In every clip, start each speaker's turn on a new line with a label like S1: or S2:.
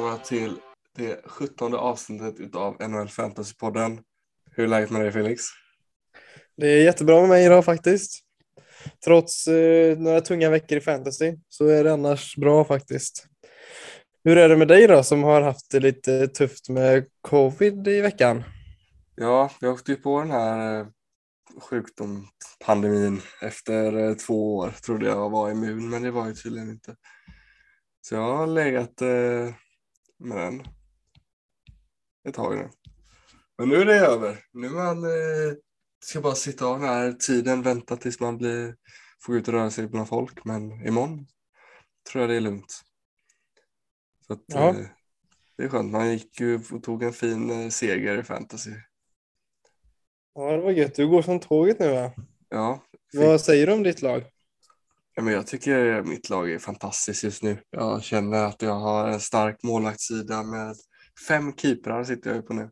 S1: Välkomna till det 17 avsnittet av NHL Fantasy-podden. Hur är läget med dig Felix?
S2: Det är jättebra med mig idag faktiskt. Trots eh, några tunga veckor i fantasy så är det annars bra faktiskt. Hur är det med dig då som har haft det lite tufft med covid i veckan?
S1: Ja, jag åkte ju på den här eh, sjukdomspandemin efter eh, två år. Trodde jag var immun men det var jag tydligen inte. Så jag har legat eh, med den ett tag nu. Men nu är det över. Nu man eh, ska bara sitta av den här tiden, vänta tills man blir, får ut och röra sig bland folk. Men imorgon tror jag det är lugnt. Så att,
S2: Ja.
S1: eh, det är skönt. Man gick ju och tog en fin eh, seger i fantasy.
S2: Ja, det var gött. Du går som tåget nu va?
S1: Ja,
S2: Vad säger du om ditt lag?
S1: Ja, men jag tycker mitt lag är fantastiskt just nu. Jag känner att jag har en stark målvaktssida med fem keeprar sitter jag på nu.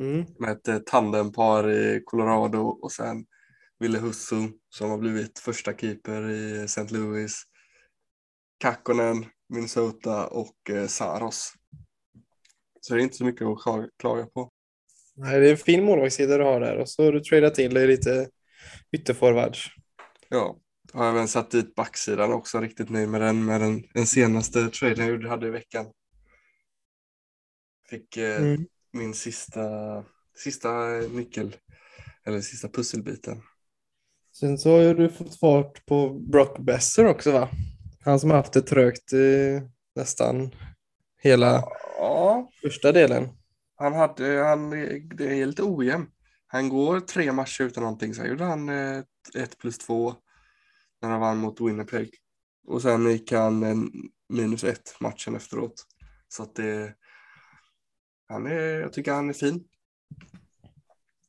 S2: Mm.
S1: Med ett eh, tandempar i Colorado och sen Ville Husso som har blivit första keeper i St. Louis. Kakkonen, Minnesota och eh, Saros. Så det är inte så mycket att kla- klaga på.
S2: Nej, det är en fin målvaktssida du har där och så har du tradeat till dig lite ytterforwards.
S1: Ja, jag har även satt dit backsidan också, riktigt nöjd med den, med den, den senaste traden jag gjorde- hade i veckan. Fick eh,
S2: Mm.
S1: min sista, sista nyckel, eller sista pusselbiten.
S2: Sen så har du fått fart på Brock Besser också va? Han som har haft det trögt i nästan hela
S1: Ja,
S2: första delen.
S1: han hade, han, det är lite ojämn. Han går tre matcher utan någonting, sen gjorde han eh, 1 plus 2 när han vann mot Winnipeg. Och sen gick han en minus 1 matchen efteråt. Så att det, han är, jag tycker han är fin.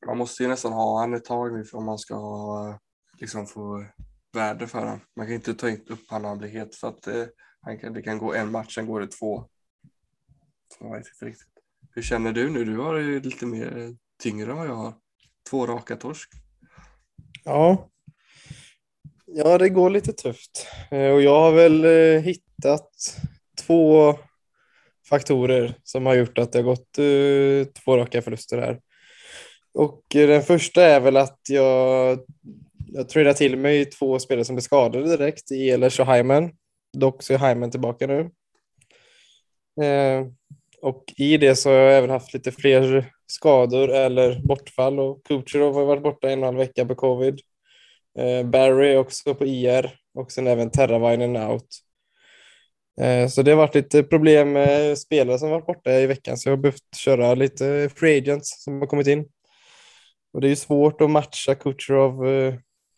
S1: Man måste ju nästan ha han ett tag nu om man ska ha, liksom få värde för honom. Man kan inte ta upp honom när han blir het för att eh, han kan, det kan gå en match, sen går det två. Så jag vet inte riktigt. Hur känner du nu? Du har ju lite mer eh, tyngre än vad jag har. Två raka torsk.
S2: Ja. Ja, det går lite tufft. Eh, och jag har väl eh, hittat två faktorer som har gjort att det har gått eh, två raka förluster här. Och den första är väl att jag, jag tradade till mig två spelare som blev skadade direkt i Ehlers och Hyman. Dock så är Hyman tillbaka nu. Och i det så har jag även haft lite fler skador eller bortfall och Kucherov har varit borta en och en halv vecka på covid. Eh, Barry också på IR och sen även Terravainen out. Eh, så det har varit lite problem med spelare som varit borta i veckan så jag har behövt köra lite free agents som har kommit in. Och det är ju svårt att matcha Kucherov eh,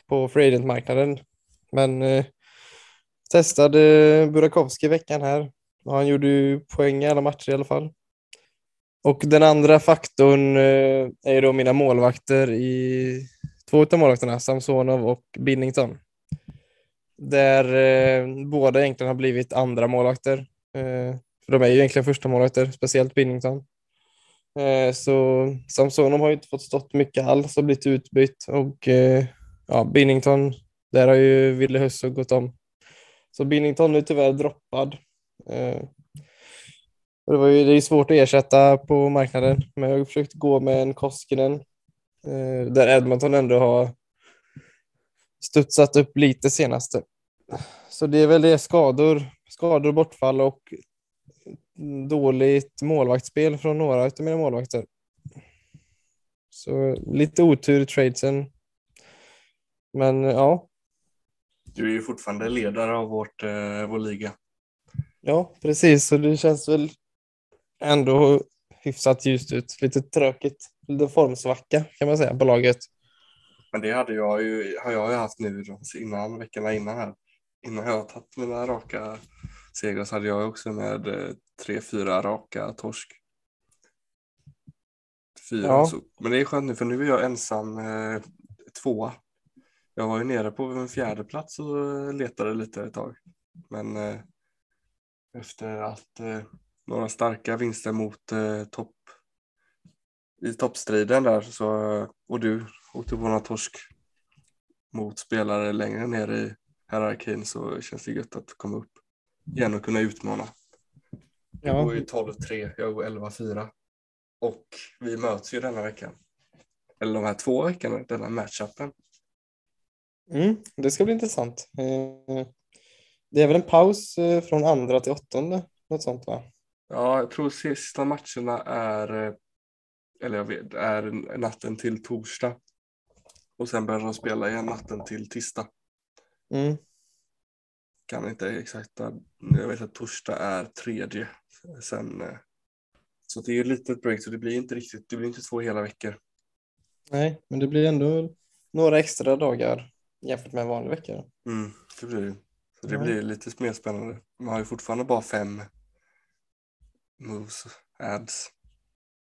S2: på free agent-marknaden. Men testade Burakovsky i veckan här och han gjorde ju poäng i alla matcher i alla fall. Och den andra faktorn eh, är ju då mina målvakter i två av målvakterna, Samsonov och Binnington. Där eh, båda egentligen har blivit andra målvakter. Eh, för de är ju egentligen första målvakter, speciellt Binnington. Eh, så Samsonov har ju inte fått stått mycket alls och blivit utbytt och eh, ja, Binnington, där har ju Ville Husso gått om. Så Binnington är tyvärr droppad. Eh, och det, var ju, det är svårt att ersätta på marknaden, men jag har försökt gå med en Koskinen eh, där Edmonton ändå har studsat upp lite senaste. Så det är väl det skador, skador, bortfall och dåligt målvaktsspel från några av mina målvakter. Så lite otur i tradesen. Men ja,
S1: Du är ju fortfarande ledare av vårt, eh, vår liga.
S2: ja precis. Så det känns väl ändå hyfsat ljust ut. Lite tråkigt. Lite formsvacka kan man säga på laget.
S1: Men det hade jag ju, har jag ju haft nu innan, veckorna innan här. Innan jag har tagit mina raka segrar så hade jag också med eh, tre, fyra raka torsk. Fyra.
S2: Ja.
S1: Men det är skönt nu för nu är jag ensam eh, tvåa. Jag var ju nere på en fjärde plats och letade lite ett tag. Men eh, efter att eh, några starka vinster mot eh, topp i toppstriden där så, och du åkte på några torsk mot spelare längre ner i hierarkin så känns det gött att komma upp. igen att kunna utmana. Jag
S2: Ja.
S1: går ju 12-3, jag går 11-4. Och vi möts ju denna veckan. Eller de här två veckorna, denna matchupen.
S2: Mm, det ska bli intressant. Eh, Det är väl en paus eh, från andra till åttonde, något sånt va?
S1: Ja, jag tror sista matcherna är, eh, eller jag vet, är natten till torsdag. Och sen börjar de spela igen natten till tisdag.
S2: Mm.
S1: Kan inte exakta, jag vet att torsdag är tredje. Sen, eh, så det är ju ett litet break så det blir inte riktigt, det blir inte två hela veckor.
S2: Nej, men det blir ändå några extra dagar jämfört med en vanlig vecka.
S1: Mm, det blir det. Så det
S2: Ja.
S1: blir lite mer spännande. Man har ju fortfarande bara fem moves, ads.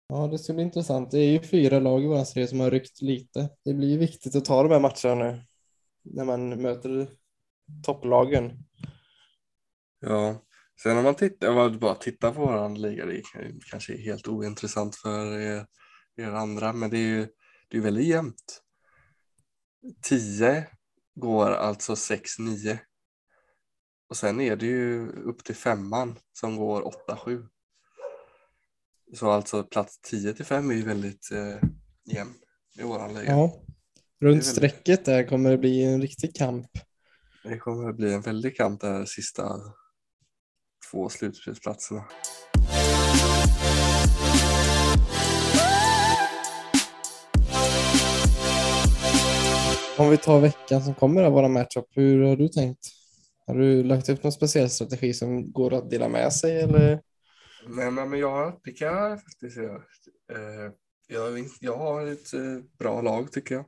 S2: Ja, det ska bli intressant. Det är ju fyra lag i vår serie som har ryckt lite. Det blir ju viktigt att ta de här matcherna nu när man möter topplagen.
S1: Ja, sen om man tittar, bara tittar på våran liga, det är kanske helt ointressant för er, er andra, men det är ju det är väldigt jämnt. 10 går alltså 6-9. Och sen är det ju upp till femman som går 8-7. Så alltså plats 10 till 5 är ju väldigt eh, jämn i våran liga.
S2: Ja. Runt strecket där kommer det bli en riktig kamp.
S1: Det kommer att bli en väldig kamp där sista två slutspelsplatserna.
S2: Om vi tar veckan som kommer av våra matchup, hur har du tänkt? Har du lagt upp någon speciell strategi som går att dela med sig eller?
S1: Nej, men, men ja, det kan jag faktiskt jag, eh, jag har ett eh, bra lag tycker jag.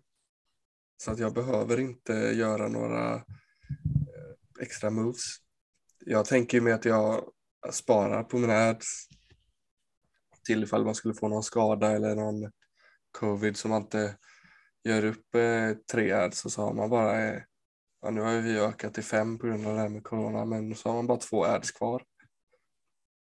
S1: Så att jag behöver inte göra några eh, extra moves. Jag tänker med att jag sparar på mina ads till ifall man skulle få någon skada eller någon covid som man inte gör upp eh, tre ads och så har man bara, eh, ja nu har vi ökat till fem på grund av det här med corona men så har man bara två ads kvar.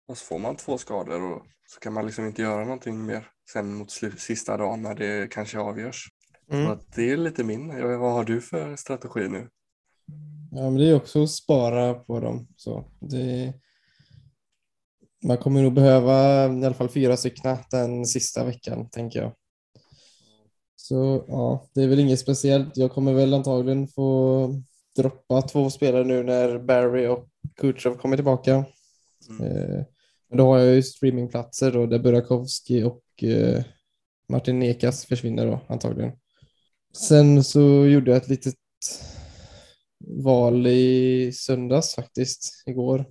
S1: Och så får man två skador och så kan man liksom inte göra någonting mer sen mot sista dagen när det kanske avgörs. Så
S2: Mm.
S1: att det är lite min. Vad har du för strategi nu?
S2: Ja, men det är också att spara på dem. Så det... Man kommer nog behöva i alla fall fyra stycken den sista veckan, tänker jag. Så ja, det är väl inget speciellt. Jag kommer väl antagligen få droppa två spelare nu när Barry och Kutjov kommer tillbaka.
S1: Mm.
S2: Eh, då har jag ju streamingplatser då, där Burakovsky och eh, Martin Nekas försvinner då antagligen. Sen så gjorde jag ett litet val i söndags faktiskt, igår.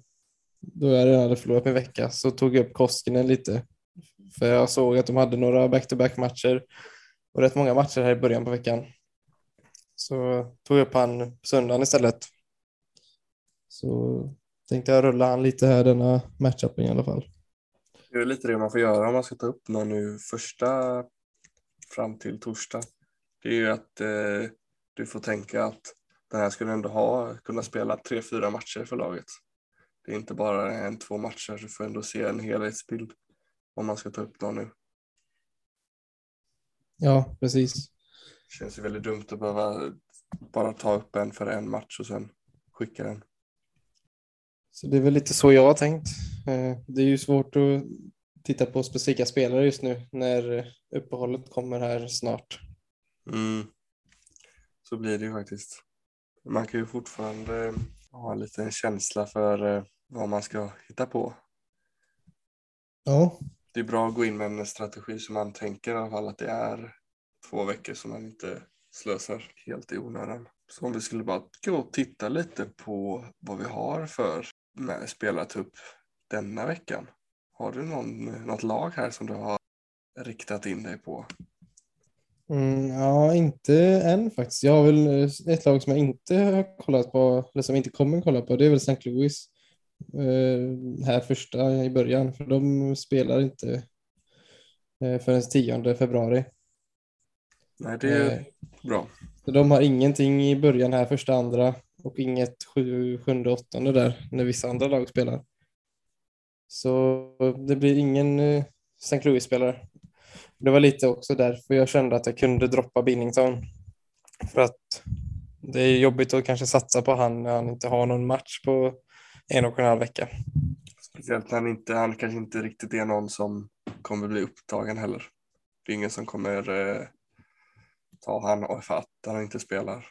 S2: Då jag redan hade förlorat min vecka så tog jag upp Koskinen lite. För jag såg att de hade några back-to-back matcher och rätt många matcher här i början på veckan. Så tog jag upp han på söndagen istället. Så tänkte jag rulla han lite här denna matchupen i alla fall.
S1: Det är lite det man får göra om man ska ta upp någon nu första fram till torsdag. Det är ju att eh, du får tänka att den här skulle ändå ha kunna spela tre, fyra matcher för laget. Det är inte bara en, två matcher, du får ändå se en helhetsbild om man ska ta upp någon nu.
S2: Ja, precis.
S1: Det känns ju väldigt dumt att behöva bara ta upp en för en match och sen skicka den.
S2: Så det är väl lite så jag har tänkt. Eh, Det är ju svårt att titta på specifika spelare just nu när uppehållet kommer här snart.
S1: Mm. Så blir det ju faktiskt. Man kan ju fortfarande ha en liten känsla för eh, vad man ska hitta på.
S2: Ja,
S1: Det är bra att gå in med en strategi som man tänker i alla fall att det är två veckor som man inte slösar helt i onödan. Så om vi skulle bara gå och titta lite på vad vi har för med spelartupp denna veckan. Har du någon, något lag här som du har riktat in dig på?
S2: mm, ja inte än faktiskt. Jag har väl eh, ett lag som jag inte har kollat på, eller som jag inte kommer kolla på, det är väl St. Louis. Eh, här första i början, för de spelar inte eh, förrän 10 februari.
S1: Nej, det är
S2: Eh,
S1: bra.
S2: Så de har ingenting i början här, första, andra och inget sju, sjunde, åttonde där när vissa andra lag spelar. Så det blir ingen eh, St. Louis-spelare. Det var lite också därför jag kände att jag kunde droppa Binnington. För att det är jobbigt att kanske satsa på han när han inte har någon match på en och en halv vecka.
S1: Speciellt när han, inte, han kanske inte riktigt är någon som kommer bli upptagen heller. Det är ingen som kommer eh, ta han för att han inte spelar.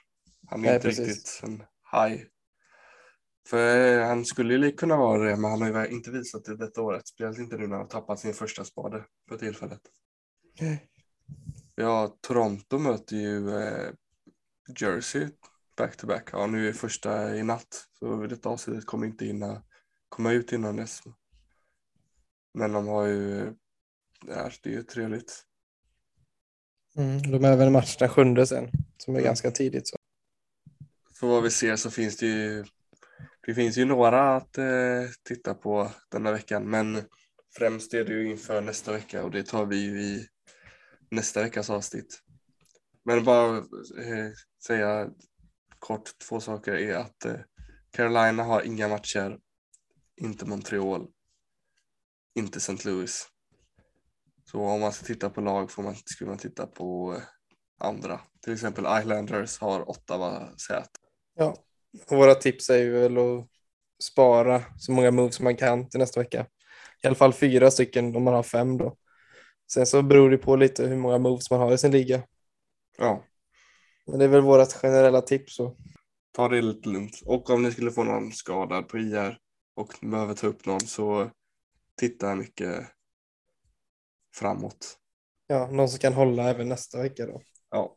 S1: Han är
S2: Nej,
S1: inte
S2: precis.
S1: riktigt en high. För eh, han skulle ju kunna vara det, men han har ju inte visat det detta året. Speciellt inte nu när han har tappat sin första spade för tillfället. Ja, Toronto möter ju eh, Jersey back to back. Ja, nu är första i natt, så detta avsnittet kommer inte hinna komma ut innan dess. Men de har ju, det är, det är ju trevligt.
S2: Mm, de även en match den sjunde sen, som är
S1: Mm.
S2: ganska tidigt. Så.
S1: Så vad vi ser så finns det ju, det finns ju några att eh, titta på denna veckan, men främst är det ju inför nästa vecka och det tar vi ju i nästa veckas avsnitt. Men bara eh, säga kort två saker är att eh, Carolina har inga matcher, inte Montreal, inte St. Louis. Så om man ska titta på lag får man, skulle man titta på eh, andra. Till exempel Islanders har Ottawa sät.
S2: Ja. Och våra tips är ju väl att spara så många moves som man kan till nästa vecka. I alla fall fyra stycken om man har fem då. Sen så beror det på lite hur många moves man har i sin liga.
S1: Ja,
S2: Men det är väl vårt generella tips. Så.
S1: ta det lite lugnt. Och om ni skulle få någon skadad på IR och behöver ta upp någon så titta mycket framåt.
S2: Ja, någon som kan hålla även nästa vecka då.
S1: Ja.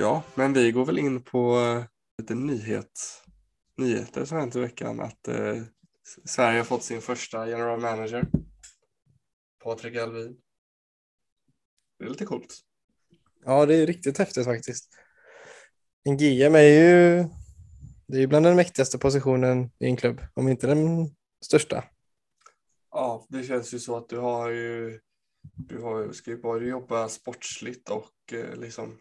S1: Ja, men vi går väl in på eh, lite nyhet, nyheter som hänt i veckan. Att eh, Sverige har fått sin första general manager. Patrik Alvin. Det är lite coolt.
S2: Ja, det är riktigt häftigt faktiskt. En GM är ju, det är ju bland den mäktigaste positionen i en klubb, om inte den största.
S1: Ja, det känns ju så att du har ju, du har ju, ska ju bara jobba sportsligt och eh, liksom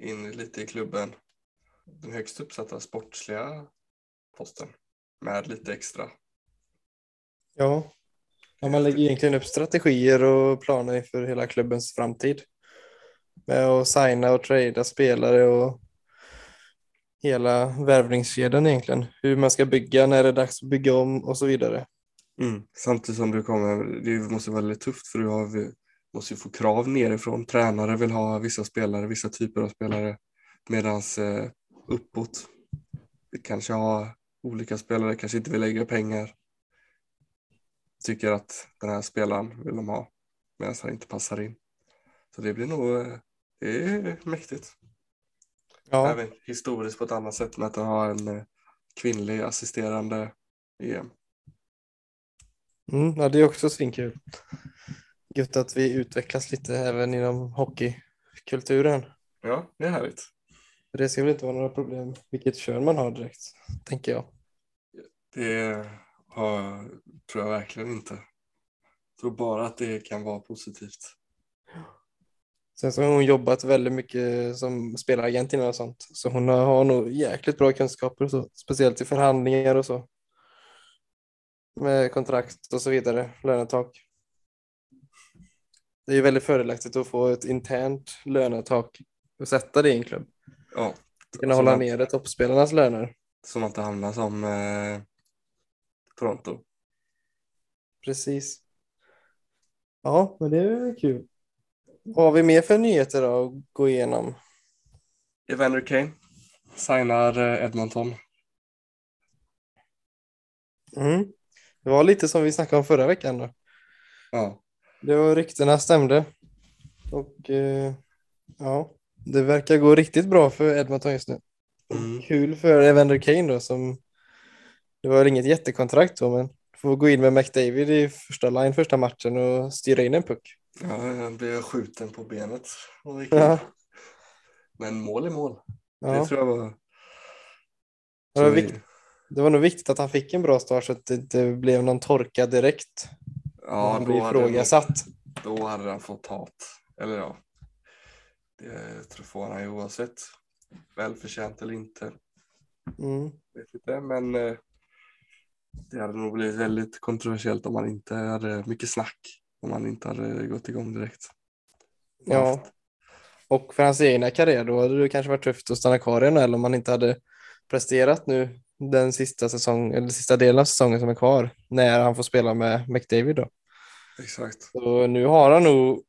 S1: in lite i klubben. Den högst uppsatta sportsliga posten med lite extra.
S2: Ja. ja, man lägger egentligen upp strategier och planer inför hela klubbens framtid. Med att signa och trada spelare och hela värvningskedjan egentligen. Hur man ska bygga, när det är dags att bygga om och så vidare.
S1: Mm. Samtidigt som du kommer, det måste vara väldigt tufft för du har, måste ju få krav nerifrån. Tränare vill ha vissa spelare, vissa typer av spelare. Medans eh, uppåt, vi kanske har olika spelare, kanske inte vill lägga pengar. Tycker att den här spelaren vill de ha, medan han inte passar in. Så det blir nog, eh, det är mäktigt.
S2: Ja,
S1: Även historiskt på ett annat sätt med att ha en eh, kvinnlig assisterande EM.
S2: mm, ja det är också svinkul. Gött att vi utvecklas lite även inom hockeykulturen.
S1: Ja, det är härligt.
S2: Det ska väl inte vara några problem vilket kön man har direkt, tänker jag.
S1: Det har, tror jag verkligen inte. Jag tror bara att det kan vara positivt.
S2: Sen så har hon jobbat väldigt mycket som spelaragent innan och sånt. Så hon har, har nog jäkligt bra kunskaper och så. Speciellt i förhandlingar och så. Med kontrakt och så vidare, lönetak. Det är ju väldigt fördelaktigt att få ett internt lönetak och sätta det i en klubb.
S1: Ja,
S2: Kunna hålla
S1: man-
S2: nere toppspelarnas löner.
S1: så man inte hamnar som eh, Toronto.
S2: Precis. Ja, men det är kul. Vad har vi mer för nyheter då att gå igenom?
S1: Evander Kane signar eh, Edmonton.
S2: Mm. Det var lite som vi snackade om förra veckan då.
S1: Ja,
S2: Det var ryktena stämde. Och eh, ja, det verkar gå riktigt bra för Edmonton just nu.
S1: mm.
S2: Kul för Evander Kane då som det var inget jättekontrakt då men får gå in med McDavid i första line första matchen och styra in en puck.
S1: ja han blev skjuten på benet.
S2: Ja.
S1: Men mål är mål. Det
S2: Ja,
S1: tror jag var...
S2: det, var vikt, det var nog viktigt att han fick en bra start så att det inte blev någon torka direkt.
S1: Ja,
S2: han
S1: då
S2: blir ifrågasatt.
S1: då hade han fått hat. Eller ja, det tror får han ju oavsett. Välförtjänt eller inte.
S2: Mm.
S1: vet inte, men eh, det hade nog blivit väldigt kontroversiellt om man inte hade mycket snack. Om man inte hade gått igång direkt.
S2: Ja. Och för hans egna karriär då hade det kanske varit tufft att stanna kvar i NHL om man inte hade presterat nu den sista, säsong, eller sista delen av säsongen som är kvar när han får spela med McDavid då.
S1: Exakt.
S2: Så nu har han nog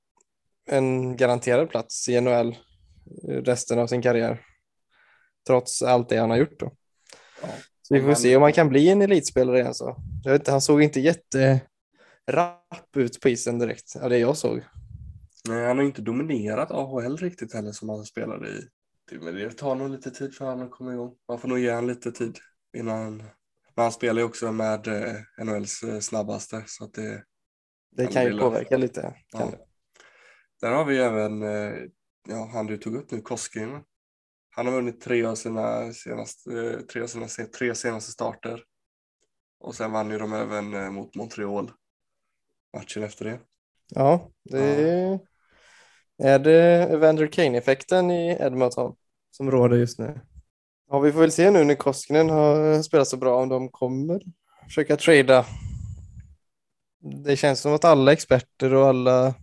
S2: en garanterad plats i NHL resten av sin karriär. Trots allt det han har gjort då.
S1: Ja.
S2: Så vi får se om han kan bli en elitspelare igen så. Jag vet inte, han såg inte jätterapp ut på isen direkt, av det jag såg.
S1: Nej, han har inte dominerat AHL riktigt heller som han spelade i. Men det tar nog lite tid för honom att komma igång. Man får nog ge honom lite tid innan. Men han spelar ju också med eh, NHLs eh, snabbaste så att det.
S2: Det
S1: Ja,
S2: kan ju påverka lite.
S1: Ja. Där har vi även, eh, ja, han du tog upp nu, Koskinen. Han har vunnit tre av sina senaste, eh, tre av sina tre senaste starter. Och sen vann ju de även eh, mot Montreal matchen efter det.
S2: Ja, det är det Evander Kane-effekten i Edmonton som råder just nu. Ja, vi får väl se nu när Koskinen har spelat så bra om de kommer försöka trada. Det känns som att alla experter och alla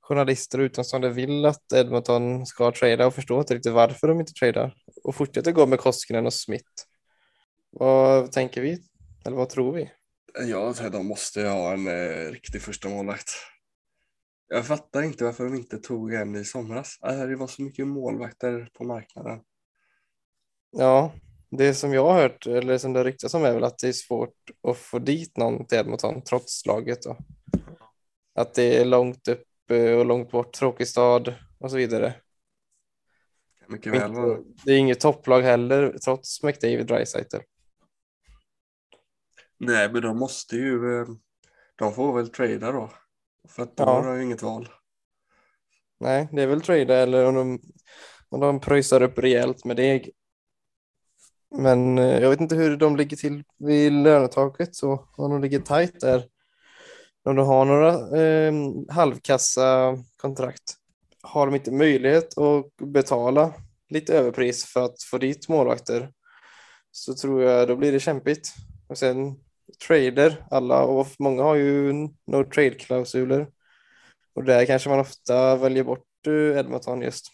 S2: journalister och utomstående vill att Edmonton ska trada och förstår inte riktigt varför de inte tradar och fortsätter gå med Koskinen och Smith. Vad tänker vi? Eller vad tror vi?
S1: Ja, de måste ha en eh, riktig första målvakt. Jag fattar inte varför de inte tog en i somras. Alltså, det var så mycket målvakter på marknaden.
S2: Ja, det som jag har hört, eller som det ryktas om är väl att det är svårt att få dit någon till Edmonton trots laget då. Att det är långt upp eh, och långt bort, tråkig stad och så vidare.
S1: Mycket väl.
S2: det är inget topplag heller trots McDavid Dreisaitl.
S1: Nej, men de måste ju. eh, De får väl trada då. För att då
S2: Ja.
S1: har de ju inget val.
S2: Nej, det är väl trada eller om de, om de pröjsar upp rejält med deg. Men eh, jag vet inte hur de ligger till vid lönetaket så om de ligger tajt där. Om de har några eh, halvkassa kontrakt. Har de inte möjlighet att betala lite överpris för att få dit målvakter så tror jag då blir det kämpigt. Och sen trader, alla och många har ju no trade klausuler. Och där kanske man ofta väljer bort eh, Edmonton just.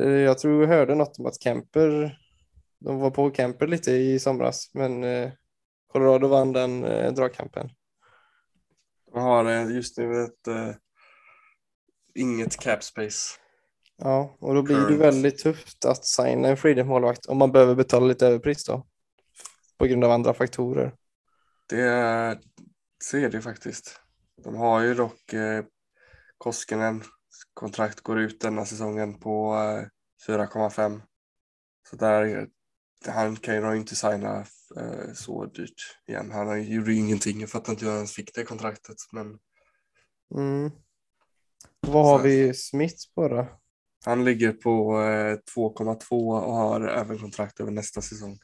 S2: Eh, jag tror jag hörde något om att Kemper, de var på Kemper lite i somras, men eh, Colorado vann den eh, dragkampen.
S1: De har eh, just nu ett eh, inget cap space.
S2: Ja, och då blir det
S1: Current.
S2: väldigt tufft att signa en free målvakt om man behöver betala lite överpris då. På grund av andra faktorer.
S1: Det är, så är det faktiskt. De har ju dock eh, Koskinen kontrakt går ut denna säsongen på eh, 4,5. Så där, han kan ju inte signa eh, så dyrt igen. Han gjorde ju ingenting. Jag fattar inte hur han fick det kontraktet. Men
S2: Mm. Vad har
S1: Så-
S2: vi Smith på då?
S1: han ligger på eh, 2,2 och har även kontrakt över nästa säsong.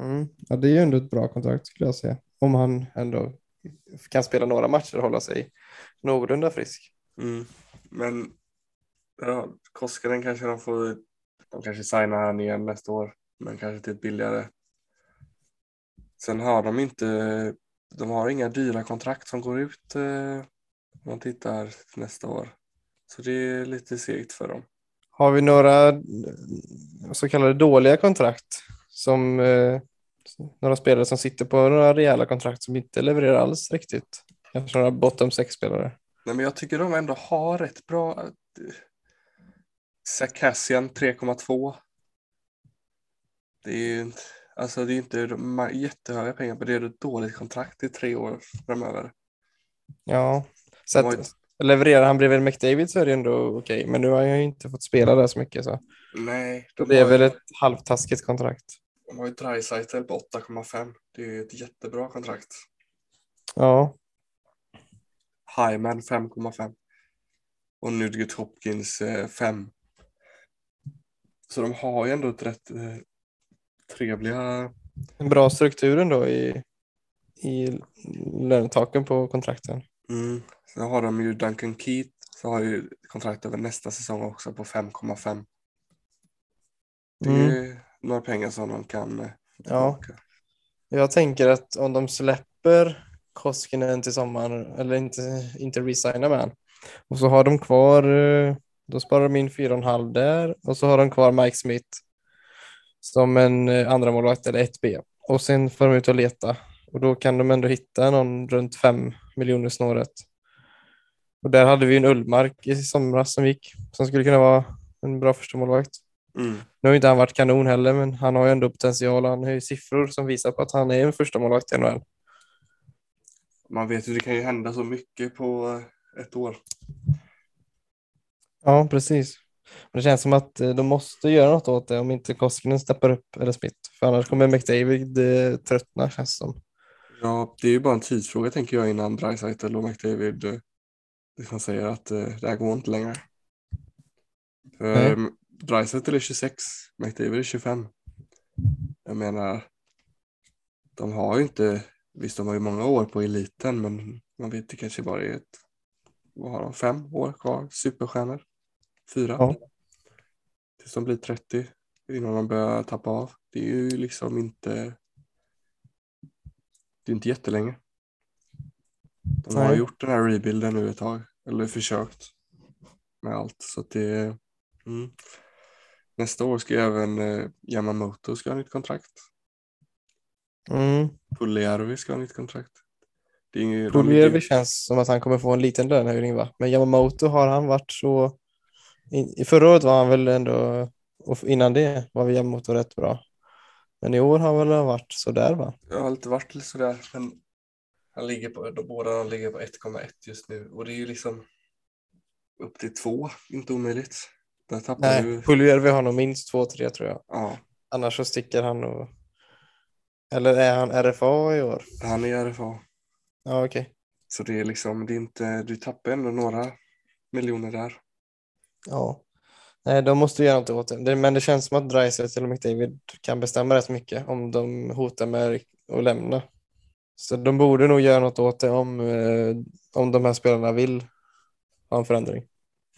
S2: Mm. Ja, det är ju ändå ett bra kontrakt skulle jag säga. Om han ändå kan spela några matcher och hålla sig någorlunda frisk.
S1: Mm. Men ja, Koskinen kanske de får, de kanske signar han igen nästa år, men kanske till ett billigare. Sen har de inte, de har inga dyra kontrakt som går ut eh, om man tittar nästa år. Så det är lite segt för dem.
S2: Har vi några eh, så kallade dåliga kontrakt som eh, några spelare som sitter på några rejäla kontrakt som inte levererar alls riktigt? Kanske några bottom sex spelare.
S1: Nej, men jag tycker de ändå har rätt bra. Sarkassian 3,2. Det är ju inte, alltså det är inte jättehöga pengar, men det är ett dåligt kontrakt i tre år framöver.
S2: Ja, så att,
S1: ett-
S2: levererar han bredvid McDavid så är det ändå okej, men nu har jag ju inte fått spela där så mycket så.
S1: Nej, de
S2: Det är
S1: har,
S2: väl
S1: ju-
S2: ett halvtaskigt kontrakt.
S1: de har ju Dreisaitl på 8,5. Det är ju ett jättebra kontrakt.
S2: Ja,
S1: Hyman 5,5. Och Nugget Hopkins eh, 5. Så de har ju ändå ett rätt eh, trevliga
S2: en bra struktur ändå i, i lönetaken på kontrakten.
S1: Mm. Sen har de ju Duncan Keith, så har ju kontrakt över nästa säsong också på 5,5. Det är
S2: Mm.
S1: ju några pengar som de kan eh,
S2: Ja. Jag tänker att om de släpper Koskinen till sommaren, eller inte, inte resignar med han, Och så har de kvar, eh, då sparar de in 4,5 där och så har de kvar Mike Smith som en eh, andra målvakt eller 1B. Och sen får de ut och leta och då kan de ändå hitta någon runt 5 miljoner snåret. Och där hade vi en Ullmark i somras som gick, som skulle kunna vara en bra första målvakt.
S1: Mm.
S2: Nu har inte han varit kanon heller, men han har ju ändå potential. Han har ju siffror som visar på att han är en första målvakt i NHL.
S1: Man vet ju, det kan ju hända så mycket på eh, ett år.
S2: Ja, precis. Men det känns som att eh, de måste göra något åt det om inte Koskinen steppar upp eller Smith. För annars kommer McDavid eh, tröttna känns det som.
S1: Ja, det är ju bara en tidsfråga tänker jag innan Dreisaitl och McDavid eh, liksom säger att det här går inte längre. För Dreisaitl är 26, McDavid är 25. Jag menar, de har ju inte, visst de har ju många år på eliten men man vet det kanske bara är ett, vad har de, fem år kvar, superstjärnor. Fyra.
S2: Ja.
S1: Tills de blir 30 innan de börjar tappa av. Det är ju liksom inte det är inte jättelänge. De har
S2: Nej.
S1: gjort den här rebuilden nu ett tag, eller försökt med allt. Så att det mm. Nästa år ska ju även eh, Yamamoto ska ha nytt kontrakt.
S2: Mm.
S1: Puljärvi ska ha nytt kontrakt.
S2: Puljärvi känns som att han kommer få en liten lönehöjning va? Men Yamamoto har han varit så... I, förra året var han väl ändå... Och innan det var väl Yamamoto rätt bra. Men i år har han väl varit sådär va?
S1: Jag har alltid varit lite sådär, men han ligger på, de båda de ligger på 1,1 just nu och det är ju liksom upp till två, inte omöjligt. Där tappar
S2: Nej,
S1: du,
S2: Puljärvi har nog minst två, tre tror jag.
S1: ja,
S2: Annars så sticker han och... Eller är han RFA i år?
S1: han är RFA.
S2: Ja, okej.
S1: Så det är liksom, det är inte, du tappar ändå några miljoner där.
S2: Ja. Nej, de måste göra något åt det. Men det känns som att Dreisaitl och McDavid kan bestämma rätt mycket om de hotar med att lämna. Så de borde nog göra något åt det om, eh, om de här spelarna vill ha en förändring.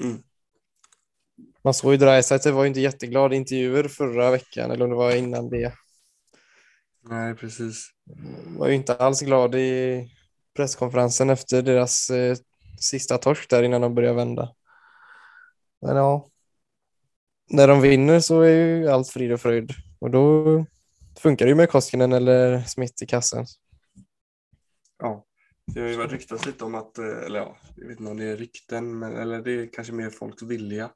S1: Mm.
S2: Man såg ju Dreisaitl var ju inte jätteglad i intervjuer förra veckan, eller om det var innan det.
S1: Nej, precis.
S2: Var ju inte alls glad i presskonferensen efter deras eh, sista torsk där innan de började vända. Men ja, när de vinner så är ju allt frid och fröjd och då funkar det ju med Koskinen eller Smith i kassen.
S1: Ja, det har ju varit ryktats lite om att, eh, eller ja, jag vet inte om det är rykten, men, eller det är kanske mer folks vilja,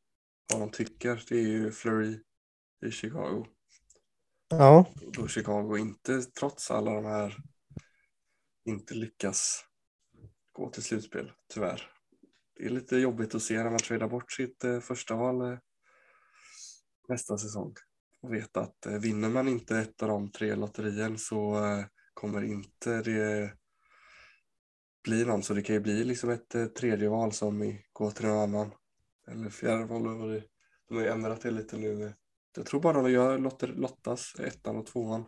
S1: vad de tycker. Det är ju Fleury i Chicago.
S2: Ja,
S1: Då Chicago inte, trots alla de här, inte lyckas gå till slutspel, tyvärr. Det är lite jobbigt att se när man tradar bort sitt eh, första val eh, nästa säsong. Och veta att eh, vinner man inte ett av de tre lotterien så kommer inte det bli någon. Så det kan ju bli liksom ett tredje val som går till någon annan. Eller fjärde val. eller det- De har ju ändrat det lite nu. Jag tror bara de gör lotter, lottas ettan och tvåan.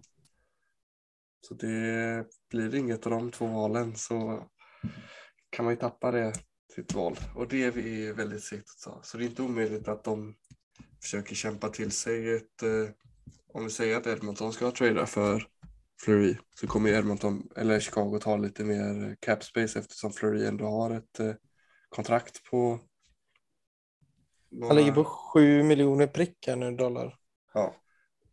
S1: Så det blir inget av de två valen så kan man ju tappa det sitt val. Och det är vi väldigt segt att ta. Så det är inte omöjligt att de försöker kämpa till sig ett, eh, om vi säger att Edmonton ska trada för Fleury så kommer Edmonton, eller Chicago ta lite mer cap space eftersom Fleury ändå har ett eh, kontrakt på
S2: han ligger på 7 miljoner prick här nu dollar.
S1: Ja,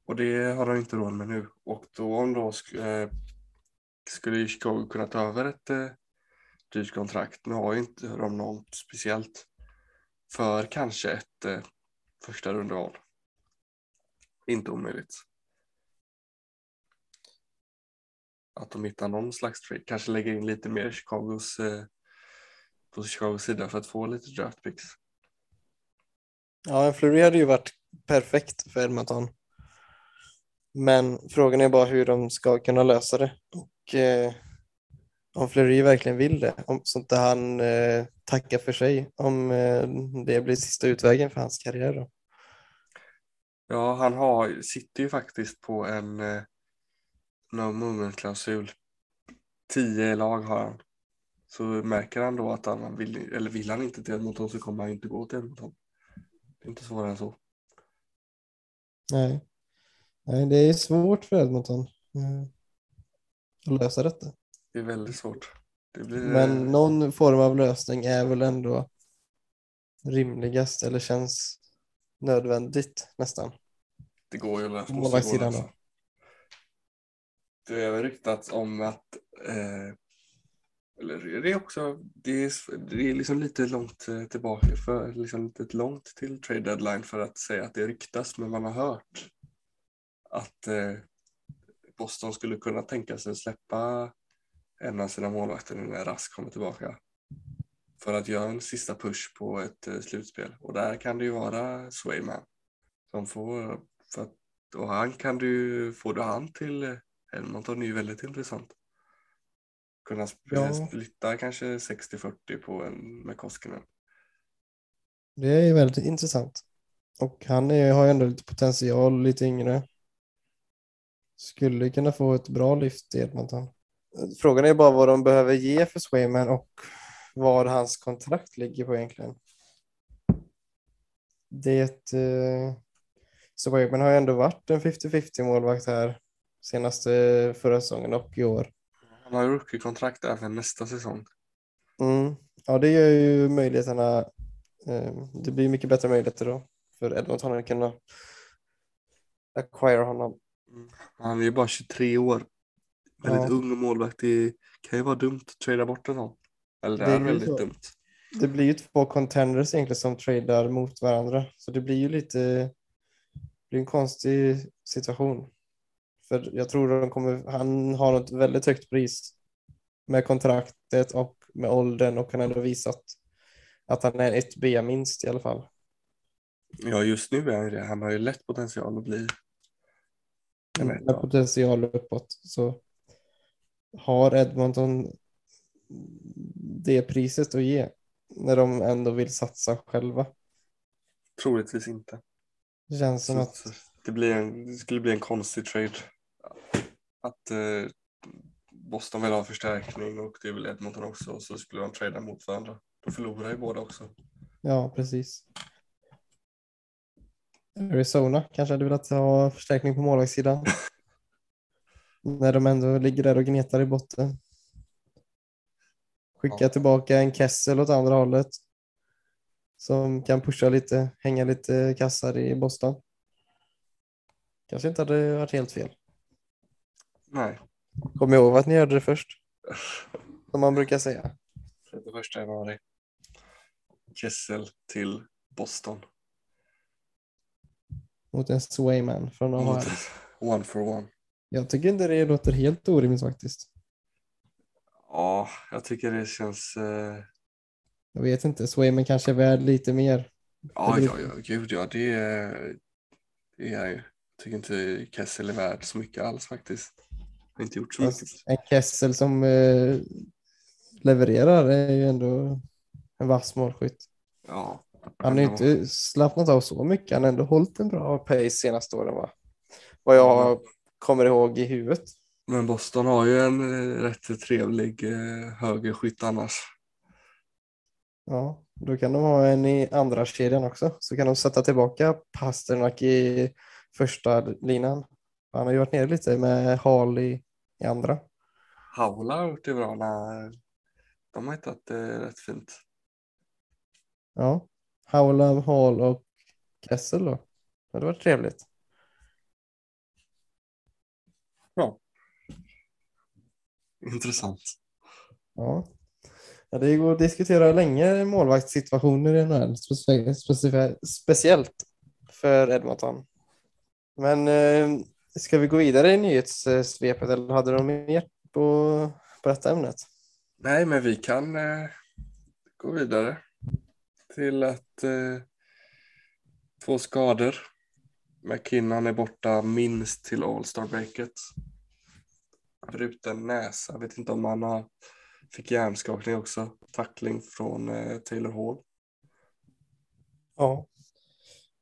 S1: och det har de inte råd med nu. Och då om då eh, skulle Chicago kunna ta över ett eh, dyrt kontrakt. Nu har ju inte de något speciellt för kanske ett eh, första rundeval. Inte omöjligt. Att de hittar någon slags trade. Kanske lägger in lite mer Chicagos, eh, på Chicagos sida för att få lite draft picks.
S2: Ja, en Fleury hade ju varit perfekt för Edmonton. Men frågan är bara hur de ska kunna lösa det. Och eh, om Fleury verkligen vill det, om, så inte han eh, tackar för sig om eh, det blir sista utvägen för hans karriär. Då.
S1: Ja, han har, sitter ju faktiskt på en eh, no movement-klausul. Tio lag har han. Så märker han då att han vill, eller vill han inte till Edmonton så kommer han inte gå till Edmonton. Det är inte svårare än så.
S2: Nej. Nej, det är svårt för Edmonton eh, att lösa detta.
S1: Det är väldigt svårt. Blir,
S2: Men
S1: eh,
S2: någon form av lösning är väl ändå rimligast eller känns nödvändigt nästan.
S1: Det går ju att lösa.
S2: På.
S1: Det är väl ryktats om att eh, eller det är också det är, det är liksom lite långt eh, tillbaka för liksom lite långt till trade deadline för att säga att det ryktas men man har hört att eh, Boston skulle kunna tänka sig släppa en av sina målvakter när Rask kommer tillbaka för att göra en sista push på ett eh, slutspel och där kan det ju vara Swayman som får för att, och han kan du får du han till eh, Edmonton är ju väldigt intressant. Kunna
S2: Ja.
S1: splitta kanske 60-40 på en med Koskinen.
S2: Det är väldigt intressant. Och han är, har ju ändå lite potential, lite yngre. Skulle kunna få ett bra lyft i Edmonton. Frågan är bara vad de behöver ge för Swayman och vad hans kontrakt ligger på egentligen. Det, eh, Swayman har ju ändå varit en 50-50 målvakt här senaste förra säsongen och i år.
S1: Han har ju rookie-kontrakt även nästa säsong.
S2: Mm. Ja, det gör ju möjligheterna. Eh, det blir mycket bättre möjligheter då för Edmonton att kunna acquire honom.
S1: Han är ju bara 23 år. Väldigt
S2: Ja.
S1: ung målvakt. Det kan ju vara dumt att trada bort en sån. Eller det,
S2: Det
S1: är väldigt
S2: så.
S1: dumt.
S2: Det blir ju två contenders egentligen som tradar mot varandra, så det blir ju lite det blir en konstig situation. För jag tror de kommer, han har ett väldigt högt pris med kontraktet och med åldern och han har ändå visat att han är ett B minst i alla fall.
S1: Ja, just nu är han det. Han har ju lätt potential att bli etta.
S2: med potential uppåt så har Edmonton det priset att ge när de ändå vill satsa själva.
S1: Troligtvis inte.
S2: Det känns som
S1: Så
S2: att
S1: att det, blir en, det skulle bli en konstig trade. Att eh, Boston vill ha förstärkning och det vill Edmonton också och så skulle de trada mot varandra. Då förlorar ju båda också.
S2: Ja, precis. Arizona kanske hade velat ha förstärkning på målvaktssidan. När de ändå ligger där och gnetar i botten. Skicka
S1: Ja.
S2: tillbaka en Kessel åt andra hållet. Som kan pusha lite, hänga lite kassar i Boston. Kanske inte hade varit helt fel.
S1: Nej.
S2: Kom ihåg att ni hörde det först. Som man brukar säga.
S1: 31 januari. Kessel till Boston.
S2: Mot en Swayman från AHL.
S1: One for one.
S2: Jag tycker inte det låter helt orimligt faktiskt.
S1: Ja, jag tycker det känns... Eh,
S2: Jag vet inte, Swayman kanske är värd lite mer.
S1: ja, ja, ja, gud ja, det är, det är jag. Jag tycker inte Kessel är värd så mycket alls faktiskt. Har inte gjort så mycket.
S2: En Kessel som eh, levererar är ju ändå en vass målskytt.
S1: Ja.
S2: Han har ju inte slappnat av så mycket. Han har ändå hållit en bra pace senaste åren va? Vad jag kommer ihåg i huvudet.
S1: Men Boston har ju en eh, rätt trevlig eh, högerskytt annars.
S2: Ja, då kan de ha en i andra kedjan också. Så kan de sätta tillbaka Pasternak i första linan. Han har ju varit nere lite med Hall i, i andra.
S1: Haula har gjort det bra när de har hittat det rätt fint.
S2: Ja, Howlam, Hall och Kessel då. Det hade varit trevligt.
S1: Intressant.
S2: Ja. ja, det går att diskutera länge målvaktssituationer i speci- specif- speciellt för Edmonton. Men eh, ska vi gå vidare i nyhetssvepet eller hade de mer på, på detta ämnet?
S1: Nej, men vi kan eh, gå vidare till att eh, två skador. McKinnon är borta minst till All-Star-breaket. Bruten näsa. Jag vet inte om han har, fick hjärnskakning också. Tackling från eh, Taylor Hall.
S2: Ja,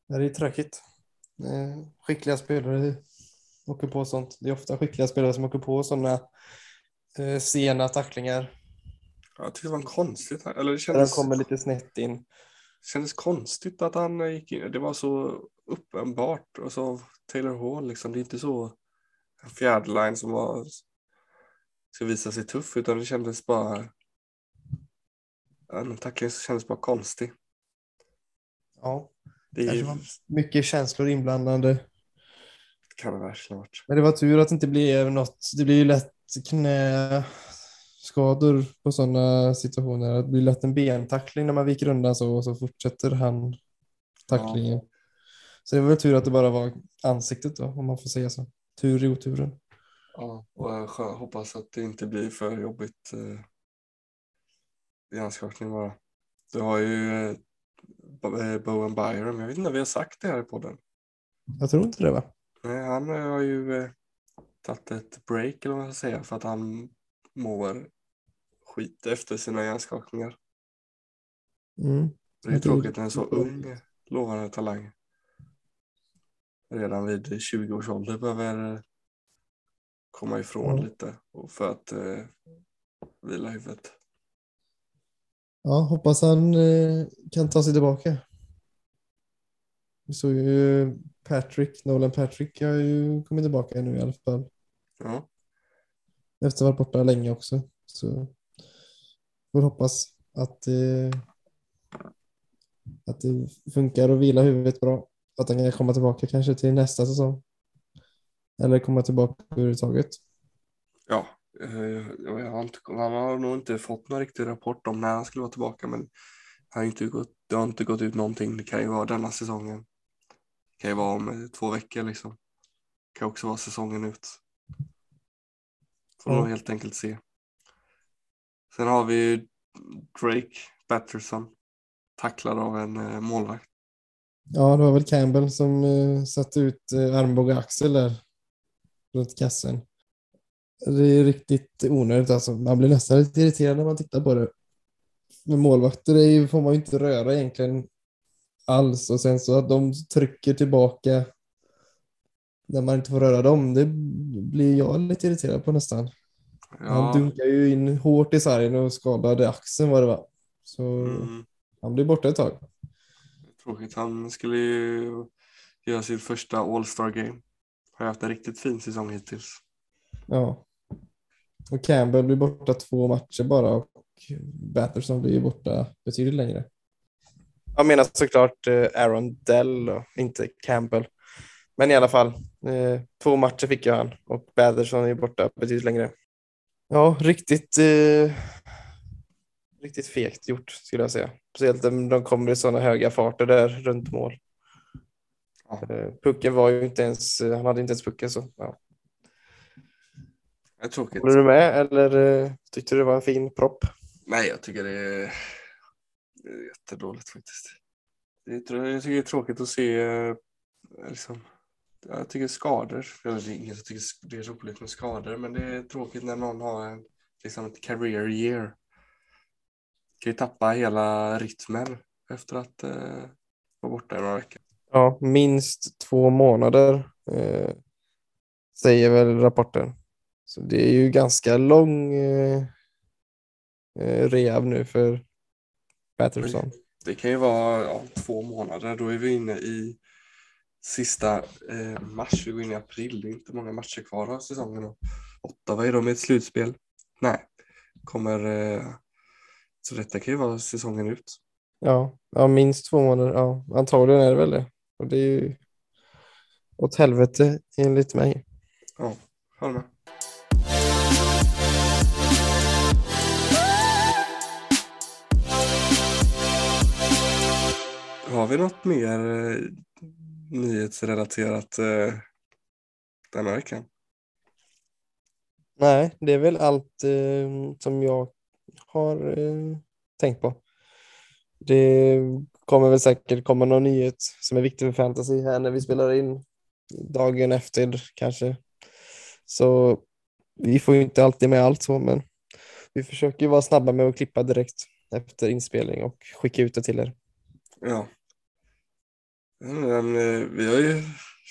S2: det är tråkigt. Skickliga spelare åker på sånt. Det är ofta skickliga spelare som åker på sådana eh, sena tacklingar.
S1: Jag tyckte det var en konstigt. Eller det
S2: Där
S1: kändes,
S2: kommer lite snett in.
S1: kändes konstigt att han eh, gick in. Det var så uppenbart. Och så Taylor Hall liksom. Det är inte så en fjärde line som var, ska visa sig tuff. Utan det kändes bara. Ja, tacklingen kändes bara konstig.
S2: Ja,
S1: Det
S2: kanske var mycket känslor inblandade.
S1: kan det verkligen varit.
S2: Men det var tur att det inte blev något. Det blir ju lätt knäskador på sådana situationer. Det blir lätt en bentackling när man viker undan så och så fortsätter han tacklingen. Så det var väl tur att det bara var ansiktet då, om man får säga så. Tur i oturen.
S1: Ja, och jag hoppas att det inte blir för jobbigt eh, i anskakning bara. Du har ju eh, Bo- Bowen Byron, jag vet inte om vi har sagt det här i podden.
S2: Jag tror inte det va?
S1: Nej, han eh, har ju eh, tagit ett break eller vad man ska säga för att han mår skit efter sina hjärnskakningar.
S2: Mm.
S1: Det är tråkigt när en så ung lovande talang redan vid 20 års ålder behöver eh, komma ifrån
S2: Ja.
S1: lite och för att eh, vila huvudet.
S2: Ja, hoppas han eh, kan ta sig tillbaka. Vi såg ju Patrick, Nolan Patrick har ju kommit tillbaka nu i alla fall.
S1: Ja,
S2: Efter att ha varit borta länge också. Så får hoppas att, eh, att det funkar och vila huvudet bra. Att han kan komma tillbaka kanske till nästa säsong. Eller komma tillbaka överhuvudtaget.
S1: ja. eh, jag har inte, han har nog inte fått någon riktig rapport om när han skulle vara tillbaka men han har inte gått, det har inte gått ut någonting. Det kan ju vara denna säsongen. Det kan ju vara om eh, två veckor liksom. Det kan också vara säsongen ut. Får nog helt enkelt se. Sen har vi Drake Patterson tacklad av en eh, målvakt.
S2: Ja, det var väl Campbell som eh, satte ut eh, armbåge axel där runt kassen. Det är riktigt onödigt alltså. Man blir nästan lite irriterad när man tittar på det. Men målvakter är får man ju inte röra egentligen alls och sen så att de trycker tillbaka när man inte får röra dem, det blir jag lite irriterad på nästan. Han
S1: Ja,
S2: dunkar ju in hårt i sargen och skadade axeln vad det var. Så
S1: mm,
S2: han blir borta ett tag.
S1: tråkigt. Han skulle ju göra sitt första All-Star game. Har haft en riktigt fin säsong hittills.
S2: Ja. Och Campbell blir borta två matcher bara och Batterson blir borta betydligt längre. Jag menar såklart eh, Aaron Dell och inte Campbell. Men i alla fall, eh, två matcher fick ju han och Batterson är borta betydligt längre. Ja, riktigt, eh, riktigt fegt gjort skulle jag säga. Speciellt om de kommer i sådana höga farter där runt mål. Eh, Pucken var ju inte ens, han hade inte ens pucken så. Ja.
S1: Det är tråkigt.
S2: Håller du med eller eh, tyckte du det var en fin propp?
S1: Nej, jag tycker det är, det är jättedåligt faktiskt. Jag tycker det är tråkigt att se eh, liksom, jag tycker skador, eller det är ingen som tycker det är roligt med skador, men det är tråkigt när någon har en, liksom ett career year. Kan ju tappa hela rytmen efter att eh, vara borta i några veckor.
S2: Ja, minst två månader eh, säger väl rapporten. Så det är ju ganska lång eh, eh, rehab nu för Patterson.
S1: Det kan ju vara ja, två månader, då är vi inne i sista eh, mars, vi går in i april, det är inte många matcher kvar av säsongen. Och åtta, vad är de i ett slutspel? Nej, kommer, eh, så detta kan ju vara säsongen ut.
S2: Ja, ja, minst två månader. Ja, antagligen är det väl det. Och det är ju åt helvete enligt mig.
S1: Ja, håller med. Har vi något mer eh, nyhetsrelaterat eh, denna veckan?
S2: Nej, det är väl allt eh, som jag har eh, tänkt på. Det kommer väl säkert komma någon nyhet som är viktig för fantasy här när vi spelar in dagen efter kanske. Så vi får ju inte alltid med allt så, men vi försöker ju vara snabba med att klippa direkt efter inspelning och skicka ut det till er.
S1: Ja. Men, eh, vi har ju,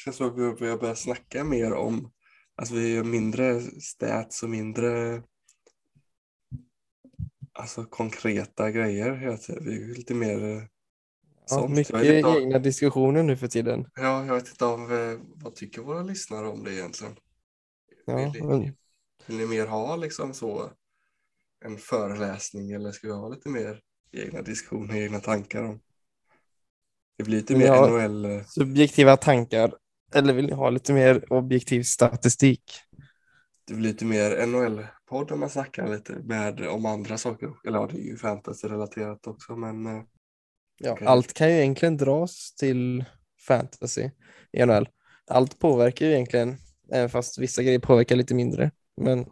S1: känns som att vi har börjat snacka mer om, alltså vi gör mindre stats och mindre alltså konkreta grejer. Vi är lite mer eh,
S2: Ja, mycket
S1: om-
S2: egna diskussioner nu för tiden.
S1: Ja, jag vet inte om eh, vad tycker våra lyssnare om det egentligen?
S2: Ja,
S1: vill,
S2: men,
S1: ni, vill ni mer ha liksom så en föreläsning eller ska vi ha lite mer egna diskussioner, egna tankar om? Det blir lite mer
S2: jag-
S1: NHL. eh,
S2: Subjektiva tankar. Eller vill ni ha lite mer objektiv statistik?
S1: Det blir lite mer NHL-podd om man snackar lite med om andra saker. Eller ja, det är ju fantasy-relaterat också, men eh,
S2: Ja. Allt kan ju egentligen dras till fantasy i NHL. Allt påverkar ju egentligen, även fast vissa grejer påverkar lite mindre. Men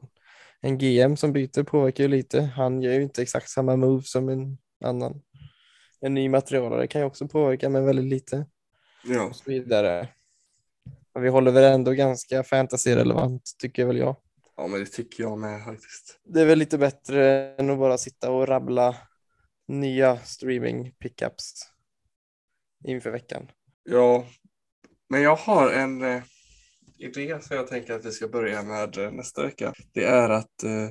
S2: en GM som byter påverkar ju lite. Han gör ju inte exakt samma move som en annan. En ny materialare kan ju också påverka, men väldigt lite.
S1: ja.
S2: Och så vidare. Och vi håller väl ändå ganska fantasy-relevant, tycker väl jag.
S1: ja, men det tycker jag med faktiskt.
S2: Det är väl lite bättre än att bara sitta och rabbla nya streaming pickups inför veckan.
S1: Ja, men jag har en eh, idé som jag tänker att vi ska börja med eh, nästa vecka. Det är att eh,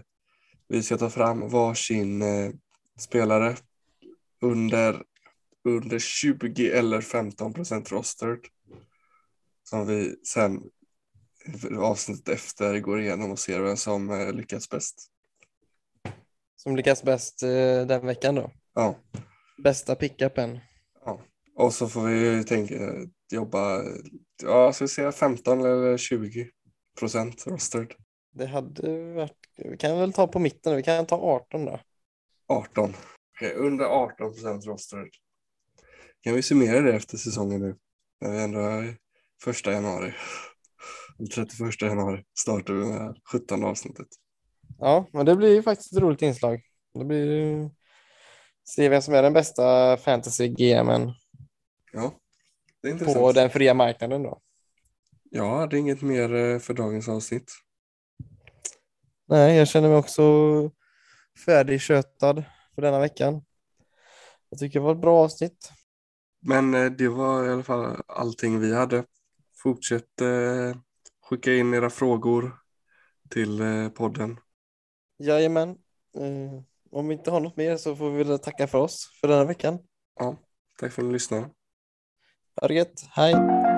S1: vi ska ta fram varsin eh, spelare under, under 20 eller 15 procent rostered. Som vi sen i avsnittet efter går igenom och ser vem som eh, lyckats bäst.
S2: Som lyckas bäst eh, den veckan då.
S1: Ja.
S2: Bästa pickupen.
S1: Och så får vi tänka jobba, ja, ska vi säga 15 eller 20 procent rostered.
S2: Det hade varit, vi kan väl ta på mitten, vi kan ta 18 då.
S1: 18. Okej, under 18 procent rostered. Kan vi summera det efter säsongen nu? När vi ändå är första januari. Den 31 januari startar vi med 17 avsnittet.
S2: Ja, men det blir ju faktiskt ett roligt inslag. Det blir ju se vem som är den bästa fantasy GMen
S1: Ja,
S2: på den fria marknaden då.
S1: Jag hade inget mer eh, för dagens avsnitt.
S2: Nej, jag känner mig också färdigkötad för denna veckan. Jag tycker det var ett bra avsnitt.
S1: Men eh, det var i alla fall allting vi hade. Fortsätt eh, skicka in era frågor till eh, podden.
S2: Jajamän. Eh, om vi inte har något mer så får vi väl tacka för oss för denna veckan.
S1: Tack för att ni lyssnade.
S2: Ha det gött. Hej!